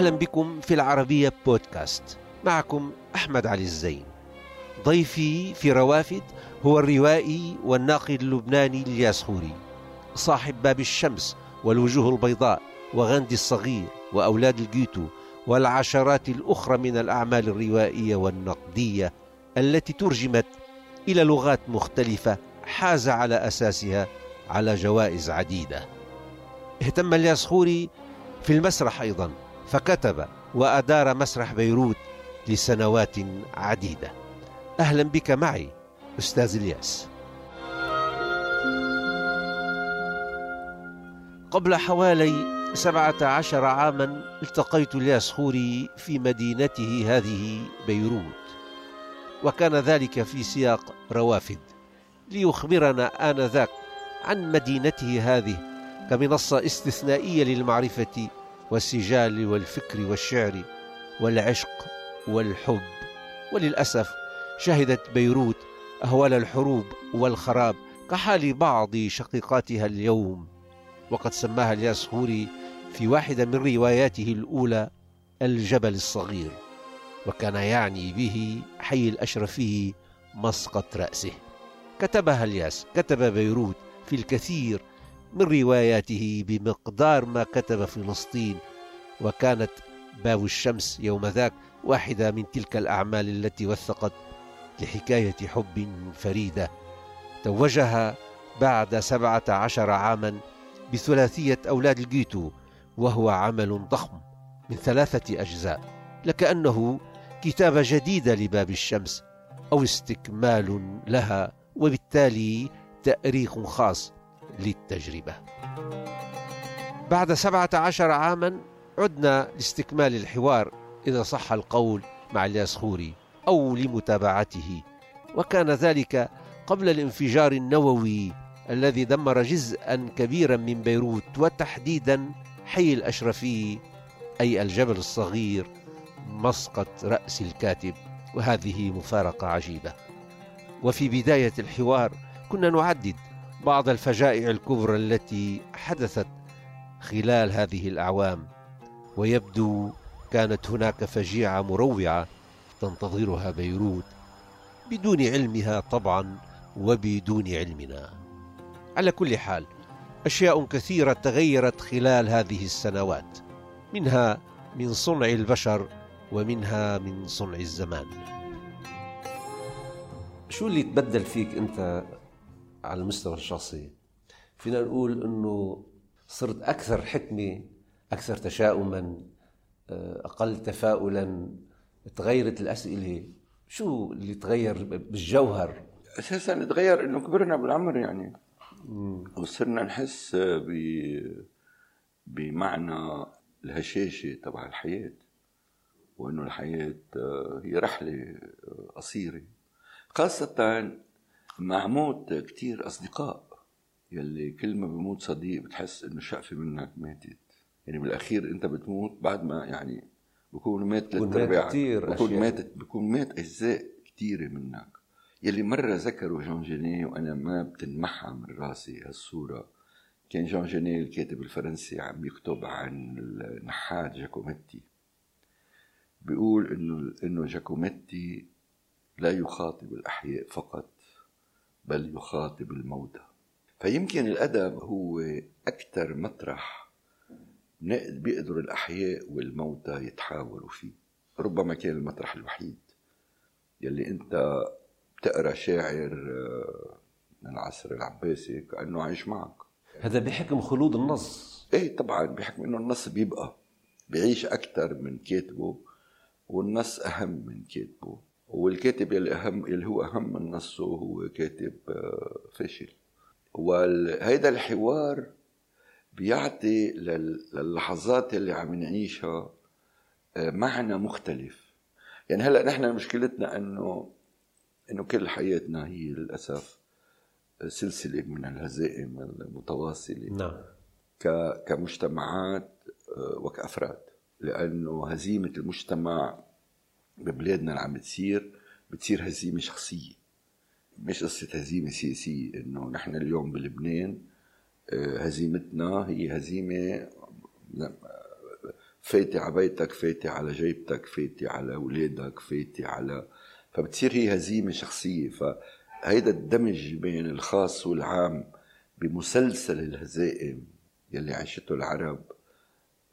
أهلا بكم في العربية بودكاست. معكم أحمد علي الزين. ضيفي في روافد هو الروائي والناقد اللبناني إلياس خوري. صاحب باب الشمس والوجوه البيضاء وغاندي الصغير وأولاد الجيتو والعشرات الأخرى من الأعمال الروائية والنقدية التي ترجمت إلى لغات مختلفة حاز على أساسها على جوائز عديدة. اهتم إلياس خوري في المسرح أيضا. فكتب وأدار مسرح بيروت لسنوات عديدة. أهلا بك معي أستاذ إلياس. قبل حوالي سبعة عشر عاما التقيت إلياس خوري في مدينته هذه بيروت وكان ذلك في سياق روافد ليخبرنا آنذاك عن مدينته هذه كمنصة استثنائية للمعرفة والسجال والفكر والشعر والعشق والحب. وللأسف شهدت بيروت أهوال الحروب والخراب كحال بعض شقيقاتها اليوم. وقد سماها الياس خوري في واحدة من رواياته الأولى الجبل الصغير. وكان يعني به حي الأشرفي مسقط رأسه. كتبها الياس كتب بيروت في الكثير من رواياته بمقدار ما كتب فلسطين وكانت باب الشمس يوم ذاك واحدة من تلك الأعمال التي وثقت لحكاية حب فريدة. توجها بعد سبعة عشر عاما بثلاثية أولاد الجيتو وهو عمل ضخم من ثلاثة أجزاء. لكأنه كتابة جديدة لباب الشمس أو استكمال لها وبالتالي تأريخ خاص. للتجربة. بعد سبعة عشر عاما عدنا لاستكمال الحوار إذا صح القول مع الياس خوري أو لمتابعته. وكان ذلك قبل الانفجار النووي الذي دمر جزءا كبيرا من بيروت وتحديدا حي الأشرفي أي الجبل الصغير مسقط رأس الكاتب. وهذه مفارقة عجيبة. وفي بداية الحوار كنا نعدد بعض الفجائع الكبرى التي حدثت خلال هذه الأعوام ويبدو كانت هناك فجيعة مروعة تنتظرها بيروت بدون علمها طبعا وبدون علمنا. على كل حال أشياء كثيرة تغيرت خلال هذه السنوات منها من صنع البشر ومنها من صنع الزمان. شو اللي تبدل فيك أنت على المستوى الشخصي. فينا نقول إنه صرت أكثر حكمة أكثر تشاؤما أقل تفاؤلا تغيرت الأسئلة. شو اللي تغير بالجوهر؟ أساسا تغير إنه كبرنا بالعمر يعني. وصرنا نحس ب بمعنى الهشاشة تبع الحياة وإنه الحياة هي رحلة قصيرة. خاصة مع موت كتير أصدقاء. يلي كل ما بموت صديق بتحس إنه شقفه منك ماتت. يعني بالأخير أنت بتموت بعد ما يعني بكون مات ثلاث ارباع بكون ماتت بكون مات أجزاء كثيره منك. يلي مرة ذكروا جان جينيه وأنا ما بتنمحى من راسي هالصورة. كان جان جينيه الكاتب الفرنسي عم يكتب عن النحات جاكوميتي. بيقول إنه إنه جاكوميتي لا يخاطب الأحياء فقط. بل يخاطب الموتى. فيمكن الأدب هو أكثر مطرح بيقدر الأحياء والموتى يتحاوروا فيه. ربما كان المطرح الوحيد يلي أنت بتقرأ شاعر من العصر العباسي كأنه عايش معك. هذا بحكم خلود النص. إيه طبعا بحكم إنه النص بيبقى بيعيش أكثر من كاتبه والنص أهم من كاتبه. والكاتب يلي اهم اللي هو أهم من نصه هو كاتب فاشل. وهيدا الحوار بيعطي للحظات اللي عم نعيشها معنى مختلف. يعني هلأ نحن مشكلتنا انه إنه كل حياتنا هي للأسف سلسلة من الهزائم المتواصلة. نعم. كمجتمعات وكأفراد. لأنه هزيمة المجتمع ببلادنا اللي عم تصير بتصير هزيمة شخصية. مش قصة هزيمة سياسية إنه نحن اليوم بلبنان هزيمتنا هي هزيمة فايتة على بيتك فايتة على جيبتك فايتة على أولادك فايتة على فبتصير هي هزيمة شخصية. فهيدا الدمج بين الخاص والعام بمسلسل الهزائم يلي عاشته العرب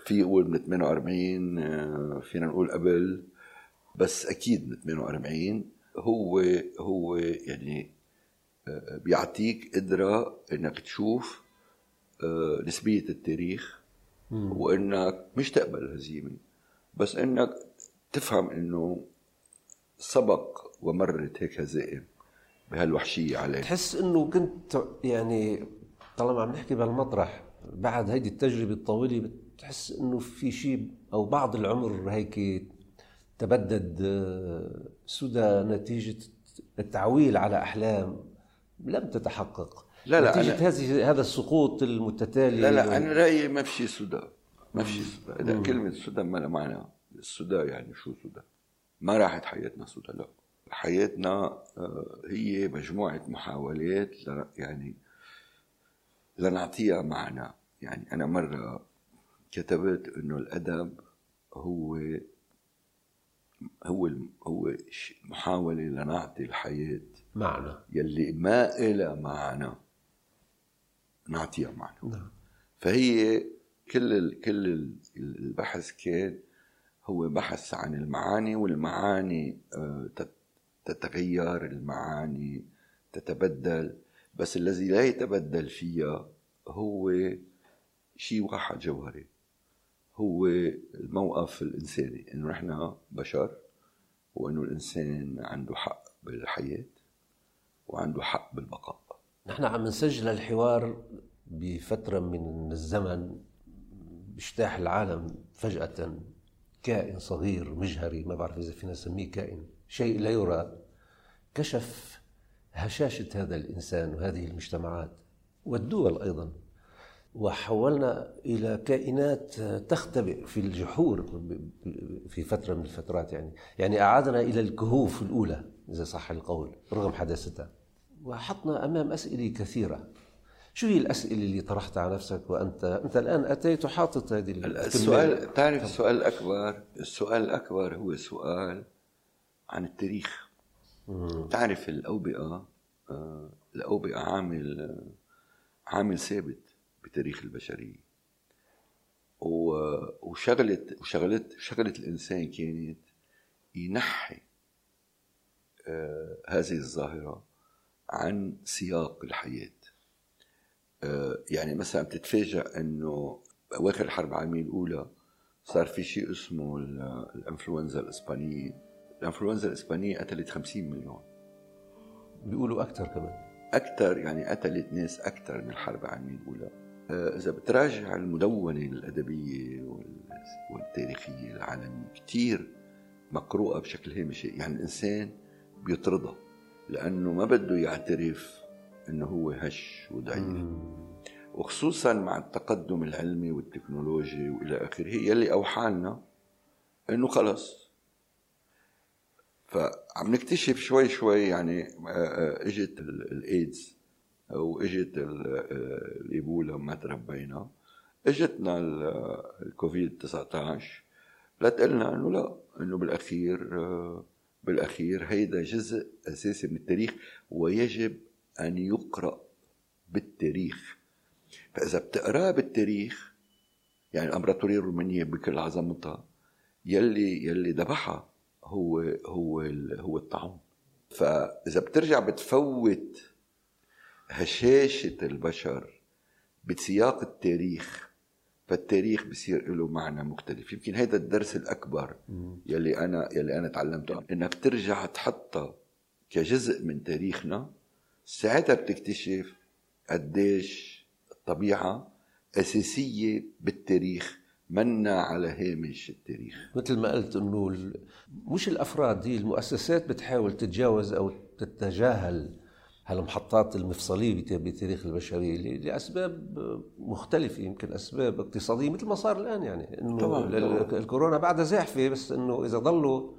في يقول من 48 آه، فينا نقول قبل بس أكيد من 48 هو هو يعني آه، بيعطيك قدرة إنك تشوف آه، نسبية التاريخ وإنك مش تقبل الهزيمة. بس إنك تفهم إنه سبق ومرت هيك هزائم بهالوحشية عليك. تحس إنه كنت يعني طالما عم نحكي بهالمطرح بعد هيدي التجربة الطويلة بتحس إنه في شيء أو بعض العمر هيك تبدد آه، سدى نتيجة التعويل على أحلام لم تتحقق. لا لا نتيجة أنا هذه هذا السقوط المتتالي لا لا أنا رأيي ما في سدى. ما في سدى. كلمة سدى ما لها معنى. السدى يعني شو سدى؟ ما راحت حياتنا سدى لا. حياتنا آه، هي مجموعة محاولات يعني لنعطيها معنى. يعني أنا مرة كتبت إنه الأدب هو هو هو محاولة لنعطي الحياة معنى. يلي ما إلها معنى نعطيها معنى. نعم. فهي كل ال كل البحث كان هو بحث عن المعاني والمعاني آه، تتغير المعاني تتبدل. بس الذي لا يتبدل فيها هو شيء واحد جوهري. هو الموقف الإنساني إنه نحن بشر وإنه الإنسان عنده حق بالحياة وعنده حق بالبقاء. نحن عم نسجل الحوار بفترة من الزمن بيجتاح العالم فجأة. كائن صغير مجهري ما بعرف إذا فينا نسميه كائن شيء لا يرى. كشف هشاشة هذا الإنسان وهذه المجتمعات والدول أيضا. وحولنا إلى كائنات تختبئ في الجحور في فترة من الفترات يعني. يعني أعادنا إلى الكهوف الأولى إذا صح القول رغم حداثتها. وحطنا أمام أسئلة كثيرة. شو هي الأسئلة اللي طرحتها على نفسك وأنت؟ أنت الآن أتيت وحاطط هذه السؤال تعرف السؤال الأكبر؟ السؤال الأكبر هو سؤال عن التاريخ. مم. تعرف الأوبئة آه، الأوبئة عامل عامل ثابت. بتاريخ البشرية. وشغلت وشغلت شغلت الإنسان كانت ينحي آه هذه الظاهرة عن سياق الحياة. آه يعني مثلا بتتفاجأ أنه أواخر الحرب العالمية الأولى صار في شيء اسمه الإنفلونزا الإسبانية. الإنفلونزا الإسبانية قتلت 50 مليون. بيقولوا أكثر كمان. أكثر يعني قتلت ناس أكثر من الحرب العالمية الأولى. إذا بتراجع المدونة الأدبية والتاريخية العالمية كثير مقروءة بشكل هامشي. يعني الإنسان بيطردها لأنه ما بده يعترف إنه هو هش وضعيف وخصوصا مع التقدم العلمي والتكنولوجي وإلى آخره يلي اوحى لنا إنه خلص. فعم نكتشف شوي شوي يعني آه، آه، إجت الايدز أو إجت الايبولا ما تربينا. إجتنا الكوفيد 19 لتقلنا إنه لا إنه بالأخير آه، بالأخير هيدا جزء أساسي من التاريخ ويجب أن يقرأ بالتاريخ. فإذا بتقراه بالتاريخ يعني الأمبراطورية الرومانية بكل عظمتها يلي يلي ذبحها هو هو هو الطعام فإذا بترجع بتفوت هشاشة البشر بسياق التاريخ فالتاريخ بصير له معنى مختلف. يمكن هذا الدرس الأكبر يلي أنا يلي أنا تعلمته. إنك ترجع تحطها كجزء من تاريخنا ساعتها بتكتشف قديش الطبيعة أساسية بالتاريخ منا على هامش التاريخ. مثل ما قلت إنه مش الأفراد هي المؤسسات بتحاول تتجاوز أو تتجاهل هالمحطات المفصلية بتاريخ البشرية لأسباب مختلفة يمكن أسباب اقتصادية مثل ما صار الآن يعني إنه طبعا الكورونا بعدها زاحفة بس إنه إذا ضلوا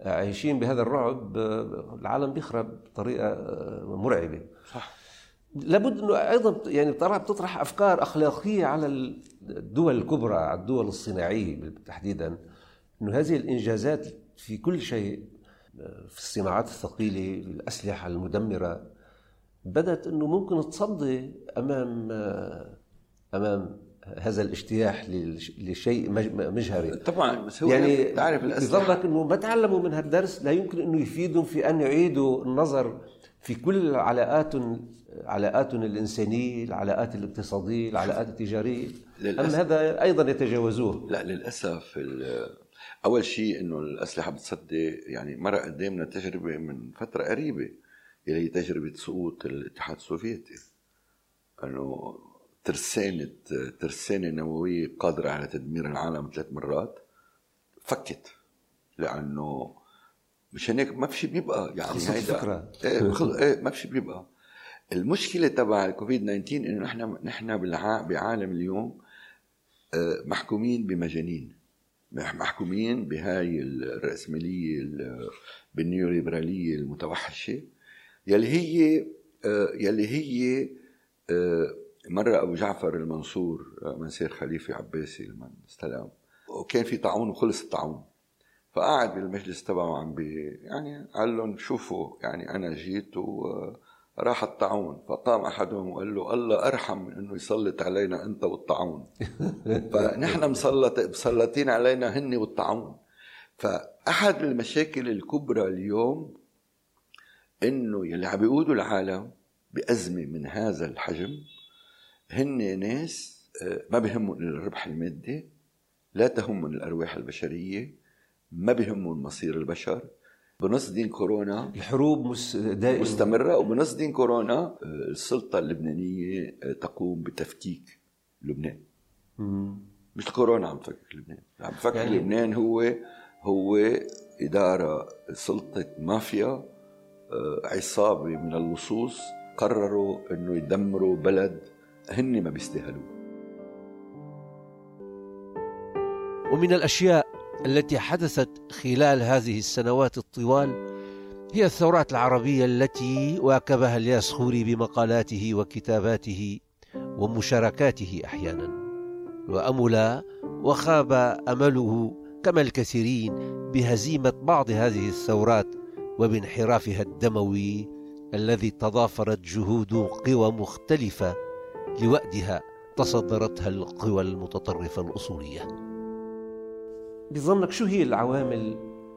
عايشين بهذا الرعب العالم بيخرب بطريقة مرعبة. صح. لابد إنه أيضا يعني بتطرح أفكار أخلاقية على الدول الكبرى على الدول الصناعية تحديدا إنه هذه الإنجازات في كل شيء في الصناعات الثقيلة في الأسلحة المدمرة بدأت إنه ممكن تصدي أمام أمام هذا الاجتياح لشيء مجهري طبعا بس هو يعني تعرف بظنك إنه ما تعلموا من هالدرس لا يمكن إنه يفيدهم في أن يعيدوا النظر في كل علاقات علاقاتهم الإنسانية، العلاقات الاقتصادية، العلاقات التجارية للأسف. ام هذا أيضا يتجاوزوه؟ لا للأسف أول شيء إنه الأسلحة بتصدي يعني مر قدامنا تجربة من فترة قريبة اللي هي تجربة سقوط الاتحاد السوفيتي. أنه ترسانة ترسانة نووية قادرة على تدمير العالم ثلاث مرات فكت لأنه مشان هيك ما في شيء بيبقى. يعني هيدا. فكرة. إيه, إيه ما في شيء بيبقى. المشكلة تبع الكوفيد 19 إنه نحن نحن بعالم اليوم آه، محكومين بمجانين. محكومين بهاي الرأسمالية بالنيوليبرالية المتوحشة. يلي هي آه، يلي هي آه، مرة أبو جعفر المنصور منسير خليفة عباسي لما استلم وكان في طاعون وخلص الطاعون. فقعد بالمجلس تبعه عم بي يعني قال لهم شوفوا يعني أنا جيت وراح الطاعون. فقام أحدهم وقال له الله أرحم من أنه يسلط علينا أنت والطاعون. فنحن مسلط مسلطين علينا هن والطاعون. فأحد المشاكل الكبرى اليوم إنه يلي عم بيقودوا العالم بأزمة من هذا الحجم هن ناس آه، ما بهمهم الربح المادي لا تهمهم الأرواح البشرية ما بهمهم مصير البشر. بنص دين كورونا الحروب مس... دائما. مستمرة وبنص دين كورونا آه، السلطة اللبنانية آه، تقوم بتفكيك لبنان. مم. مش كورونا عم تفكك لبنان. عم تفكك يعني... لبنان هو هو إدارة سلطة مافيا. عصابة من اللصوص قرروا إنه يدمروا بلد هن ما بيستاهلوه. ومن الأشياء التي حدثت خلال هذه السنوات الطوال هي الثورات العربية التي واكبها الياس خوري بمقالاته وكتاباته ومشاركاته أحيانا. وامل وخاب أمله كما الكثيرين بهزيمة بعض هذه الثورات وبانحرافها الدموي الذي تضافرت جهود قوى مختلفة لوأدها تصدرتها القوى المتطرفة الأصولية. بظنك شو هي العوامل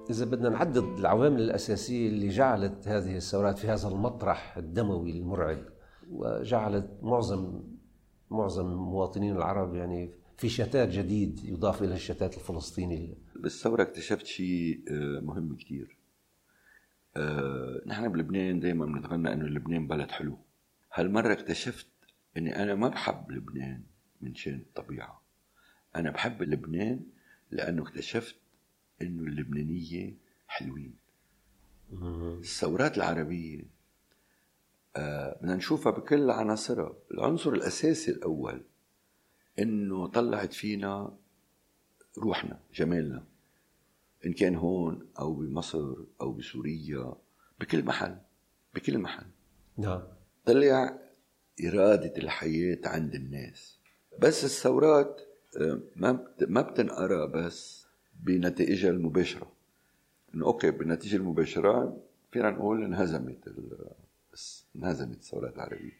إذا بدنا نعدد العوامل الأساسية اللي جعلت هذه الثورات في هذا المطرح الدموي المرعب وجعلت معظم معظم المواطنين العرب يعني في شتات جديد يضاف إلى الشتات الفلسطيني بالثورة اكتشفت شيء آه، مهم كثير. آه، نحن بلبنان دائما بنتغنى إنه لبنان بلد حلو. هالمرة اكتشفت إني أنا ما بحب لبنان من شان الطبيعة. أنا بحب لبنان لأنه اكتشفت إنه اللبنانية حلوين. الثورات العربية آه بدنا نشوفها بكل عناصرها. العنصر الأساسي الأول إنه طلعت فينا روحنا جمالنا. إن كان هون أو بمصر أو بسوريا بكل محل بكل محل. نعم. طلع إرادة الحياة عند الناس. بس الثورات آه، ما ما بتنقرأ بس بنتائجها المباشرة. إنه أوكي بالنتيجة المباشرة فينا نقول انهزمت انهزمت الثورات العربية.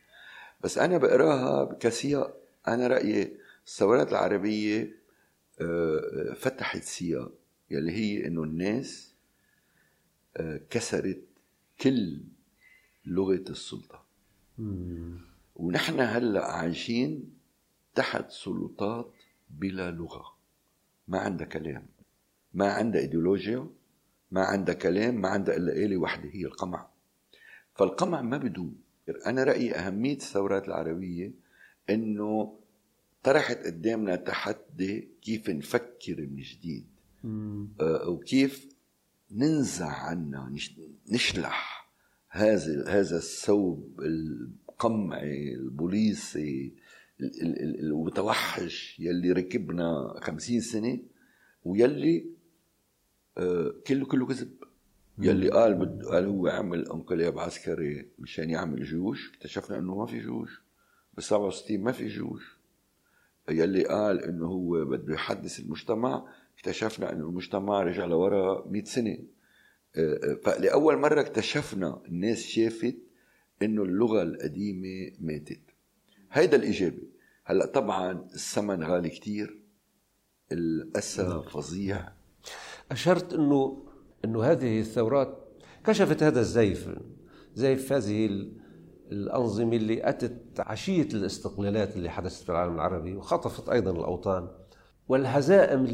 بس أنا بقراها كسياق. أنا رأيي الثورات العربية آه، فتحت سياق. يلي هي إنه الناس آه، كسرت كل لغة السلطة. ونحن هلأ عايشين تحت سلطات بلا لغة. ما عندها كلام. ما عندها إيديولوجيا ما عندها كلام ما عندها إلا آلة وحده هي القمع. فالقمع ما بدوم. أنا رأيي أهمية الثورات العربية إنه طرحت قدامنا تحدي كيف نفكر من جديد. وكيف ننزع عنا نشلح هذا هذا الثوب القمعي البوليسي المتوحش يلي ركبنا خمسين سنة ويلي آه، كله كله كذب. يلي قال بد قال هو عمل انقلاب عسكري مشان يعمل جيوش اكتشفنا إنه ما في جيوش. بال 67 ما في جيوش. يلي قال إنه هو بده يحدث المجتمع اكتشفنا إنه المجتمع رجع لورا 100 سنة. آه، آه، فلأول مرة اكتشفنا الناس شافت إنه اللغة القديمة ماتت. هيدا الايجابي هلأ طبعا الثمن غالي كتير الاسى فظيع. أشرت إنه إنه هذه الثورات كشفت هذا الزيف زيف هذه الأنظمة اللي أتت عشية الاستقلالات اللي حدثت في العالم العربي وخطفت أيضا الأوطان. والهزائم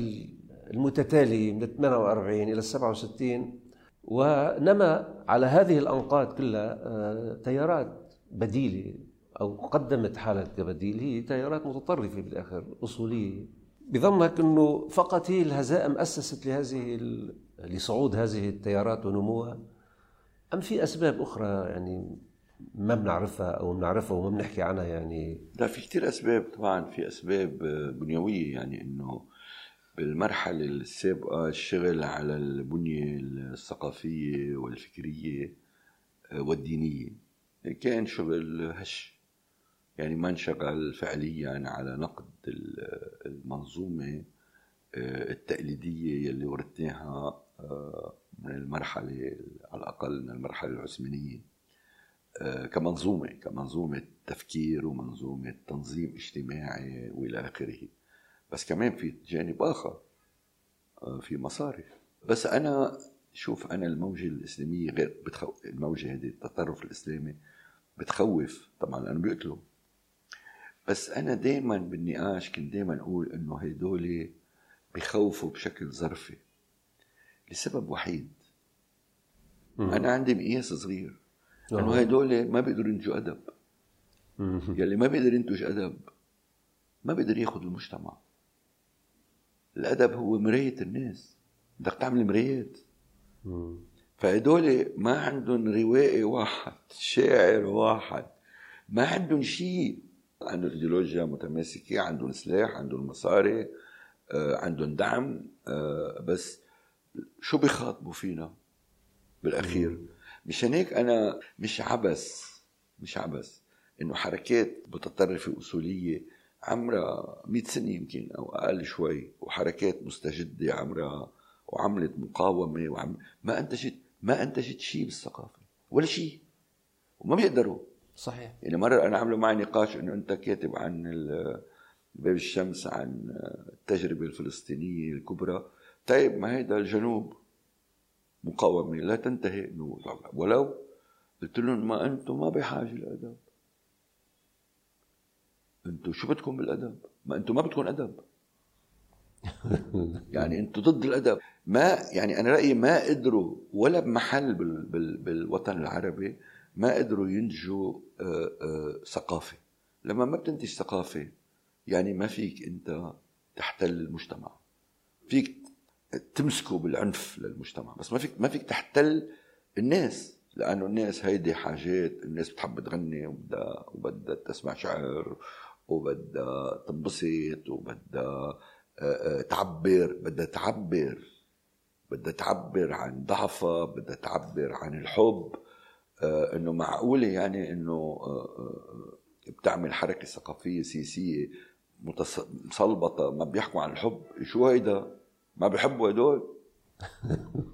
المتتالية من 48 إلى 67 ونما على هذه الأنقاض كلها آه، تيارات بديلة أو قدمت حالة كبديل هي تيارات متطرفة بالآخر أصولية. بظنك أنه فقط هي الهزائم أسست لهذه لصعود هذه التيارات ونموها. أم في أسباب أخرى يعني ما بنعرفها أو بنعرفها وما بنحكي عنها يعني. لا في كثير أسباب طبعا في أسباب بنيوية يعني إنه بالمرحلة السابقة الشغل على البنية الثقافية والفكرية والدينية. كان شغل هش. يعني ما انشغل فعليا على نقد المنظومة التقليدية يلي ورثناها من المرحلة على الأقل من المرحلة العثمانية. كمنظومة كمنظومة تفكير ومنظومة تنظيم اجتماعي وإلى آخره. بس كمان في جانب آخر آه، في مصارف بس أنا شوف أنا الموجة الإسلامية غير بتخوف الموجة هذه التطرف الإسلامي بتخوف. طبعا أنا بيقتلوا بس أنا دايما بالنقاش كنت دايما أقول إنه هدول بخوفوا بشكل ظرفي لسبب وحيد. أنا عندي مقياس صغير. لأنه هدول ما بيقدروا ينتجوا أدب. يلي ما بيقدر ينتج أدب ما بيقدر ياخذ المجتمع. الأدب هو مراية الناس. بدك تعمل مرايات. فهدول ما عندهم روائي واحد شاعر واحد. ما عندهم شيء. عندهم إيديولوجيا متماسكة عندهم سلاح عندهم مصاري آه، عندهم دعم آه، بس شو بيخاطبوا فينا بالأخير؟ مشان هيك أنا مش عبس مش عبس إنه حركات متطرفة أصولية عمرها 100 سنة يمكن أو أقل شوي وحركات مستجدة عمرها وعملت مقاومة وعم ما أنتجت ما أنتجت شيء بالثقافة ولا شيء وما بيقدروا. صحيح. يعني مرة أنا عملوا معي نقاش إنه أنت كاتب عن باب الشمس عن التجربة الفلسطينية الكبرى. طيب ما هيدا الجنوب؟ مقاومة. لا تنتهي ولو قلت لهم ما أنتم ما بحاجة للأدب. أنتم شو بدكم بالأدب؟ ما أنتم ما بدكم أدب. يعني أنتم ضد الأدب. ما يعني أنا رأيي ما قدروا ولا بمحل بال بال بالوطن العربي ما قدروا ينتجوا آه، آه، ثقافة. لما ما بتنتج ثقافة يعني ما فيك أنت تحتل المجتمع. فيك تمسكوا بالعنف للمجتمع. بس ما فيك ما فيك تحتل الناس لأنه الناس هيدي حاجات الناس بتحب تغني وبدها وبدها تسمع شعر وبدها تنبسط وبدها آه، آه، تعبر. بدها تعبر. بدها تعبر عن ضعفها بدها تعبر عن الحب. آه، إنه معقولة يعني إنه بتعمل حركة ثقافية سياسية مصلبطة ما بيحكوا عن الحب. شو هيدا؟ ما بيحبوا هدول؟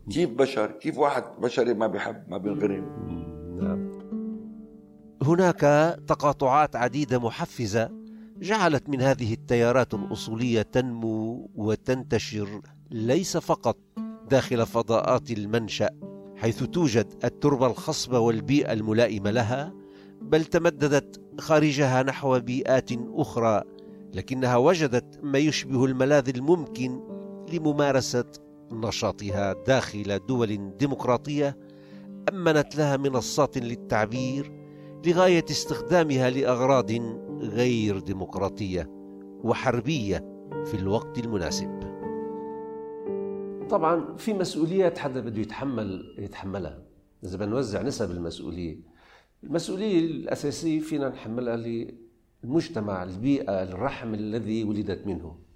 كيف بشر؟ كيف واحد بشري ما بيحب؟ ما بينغرم. نعم. هناك تقاطعات عديدة محفزة جعلت من هذه التيارات الأصولية تنمو وتنتشر ليس فقط داخل فضاءات المنشأ حيث توجد التربة الخصبة والبيئة الملائمة لها بل تمددت خارجها نحو بيئات أخرى لكنها وجدت ما يشبه الملاذ الممكن لممارسة نشاطها داخل دول ديمقراطية أمنت لها منصات للتعبير لغاية استخدامها لأغراض غير ديمقراطية وحربية في الوقت المناسب. طبعا في مسؤوليات حدا بده يتحمل يتحملها. إذا بنوزع نسب المسؤولية المسؤولية الأساسية فينا نحملها للمجتمع البيئة الرحم الذي ولدت منه.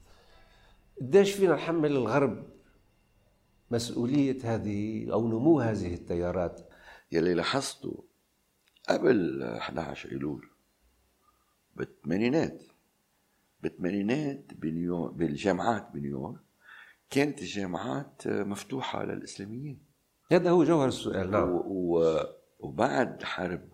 قديش فينا نحمل الغرب مسؤولية هذه أو نمو هذه التيارات؟ يلي لاحظته قبل 11 أيلول بالثمانينات بالثمانينات بنيويورك بالجامعات بنيويورك كانت الجامعات مفتوحة للإسلاميين. هذا هو جوهر السؤال نعم. وبعد حرب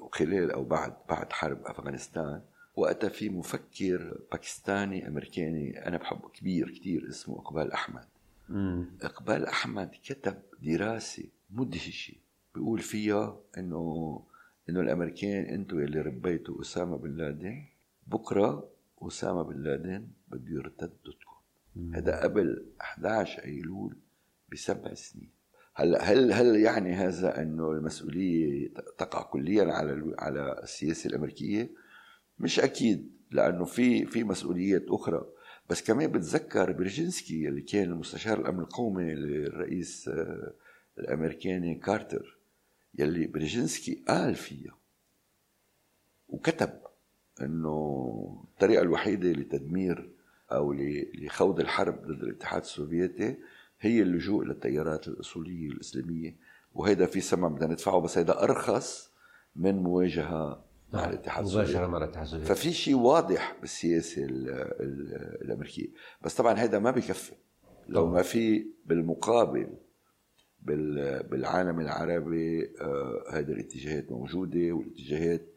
وخلال أو بعد بعد حرب أفغانستان وقتها في مفكر باكستاني أمريكاني أنا بحبه كبير كثير اسمه إقبال أحمد. مم. إقبال أحمد كتب دراسة مدهشة بيقول فيها إنه إنه الأمريكان أنتم اللي ربيتوا أسامة بن لادن. بكرة أسامة بن لادن بده يرتد ضدكم هذا قبل 11 ايلول بسبع سنين. هلا هل هل يعني هذا إنه المسؤولية تقع كليا على على السياسة الأمريكية؟ مش أكيد لأنه في في مسؤوليات أخرى. بس كمان بتذكر برجنسكي اللي كان المستشار الأمن القومي للرئيس آه، الأمريكاني كارتر يلي برجنسكي قال فيها وكتب إنه الطريقة الوحيدة لتدمير أو لخوض الحرب ضد الاتحاد السوفيتي هي اللجوء للتيارات الأصولية الإسلامية. وهيدا في ثمن بدنا ندفعه بس هيدا أرخص من مواجهة مع نعم، الاتحاد مباشرة مع الاتحاد السوفيتي. ففي شيء واضح بالسياسة الامريكيه بس طبعا هيدا ما بكفي لو ما في بالمقابل بالعالم العربي آه، هذه الاتجاهات موجودة والاتجاهات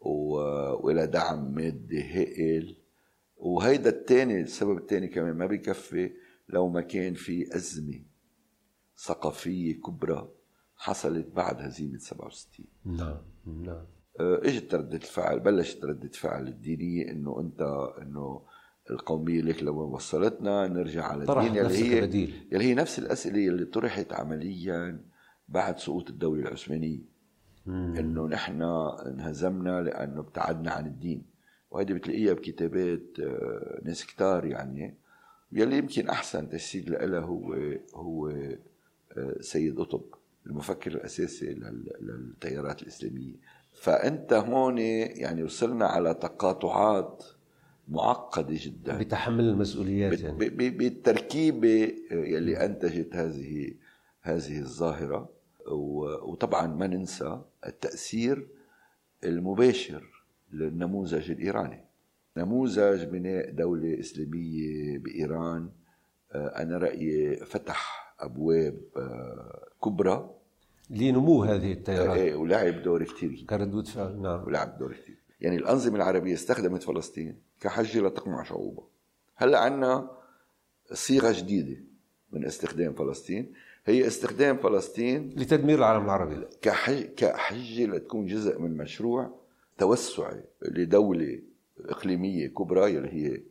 وإلى دعم مادي هائل. وهيدا الثاني السبب الثاني كمان ما بكفي لو ما كان في أزمة ثقافية كبرى حصلت بعد هزيمة 67 نعم نعم. اجت ردة الفعل؟ بلشت ردة الفعل الدينية إنه أنت إنه القومية لك لو وصلتنا نرجع على الدين. يلي هي يلي هي نفس الأسئلة اللي طرحت عمليا بعد سقوط الدولة العثمانية. إنه نحن انهزمنا لأنه ابتعدنا عن الدين. وهذه بتلاقيها بكتابات آه، ناس كتار يعني. يلي يمكن أحسن تجسيد لها هو هو آه، سيد قطب المفكر الأساسي للتيارات الإسلامية. فأنت هون يعني وصلنا على تقاطعات معقدة جدا. بتحمل المسؤوليات يعني. بالتركيبة يلي انتجت هذه هذه الظاهرة. وطبعا ما ننسى التأثير المباشر للنموذج الإيراني. نموذج بناء دولة إسلامية بإيران. آه، أنا رأيي فتح أبواب آه، كبرى لنمو هذه التيارات. إيه، ولعب دور كثير كردود فعل نعم. ولعب دور كثير يعني الأنظمة العربية استخدمت فلسطين كحجة لتقمع شعوبها. هلأ عندنا صيغة جديدة من استخدام فلسطين. هي استخدام فلسطين لتدمير العالم العربي. كحج كحجة لتكون جزء من مشروع توسعي لدولة إقليمية كبرى اللي هي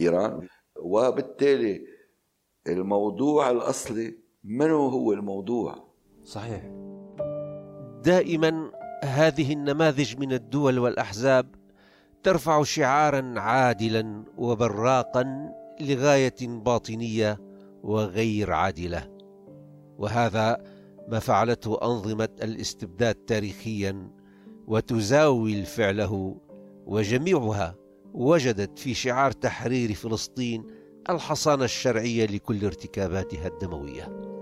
إيران. وبالتالي الموضوع الأصلي من هو الموضوع؟ صحيح. دائما هذه النماذج من الدول والأحزاب ترفع شعارا عادلا وبراقا لغاية باطنية وغير عادلة. وهذا ما فعلته أنظمة الاستبداد تاريخيا وتزاول فعله وجميعها وجدت في شعار تحرير فلسطين الحصانة الشرعية لكل ارتكاباتها الدموية.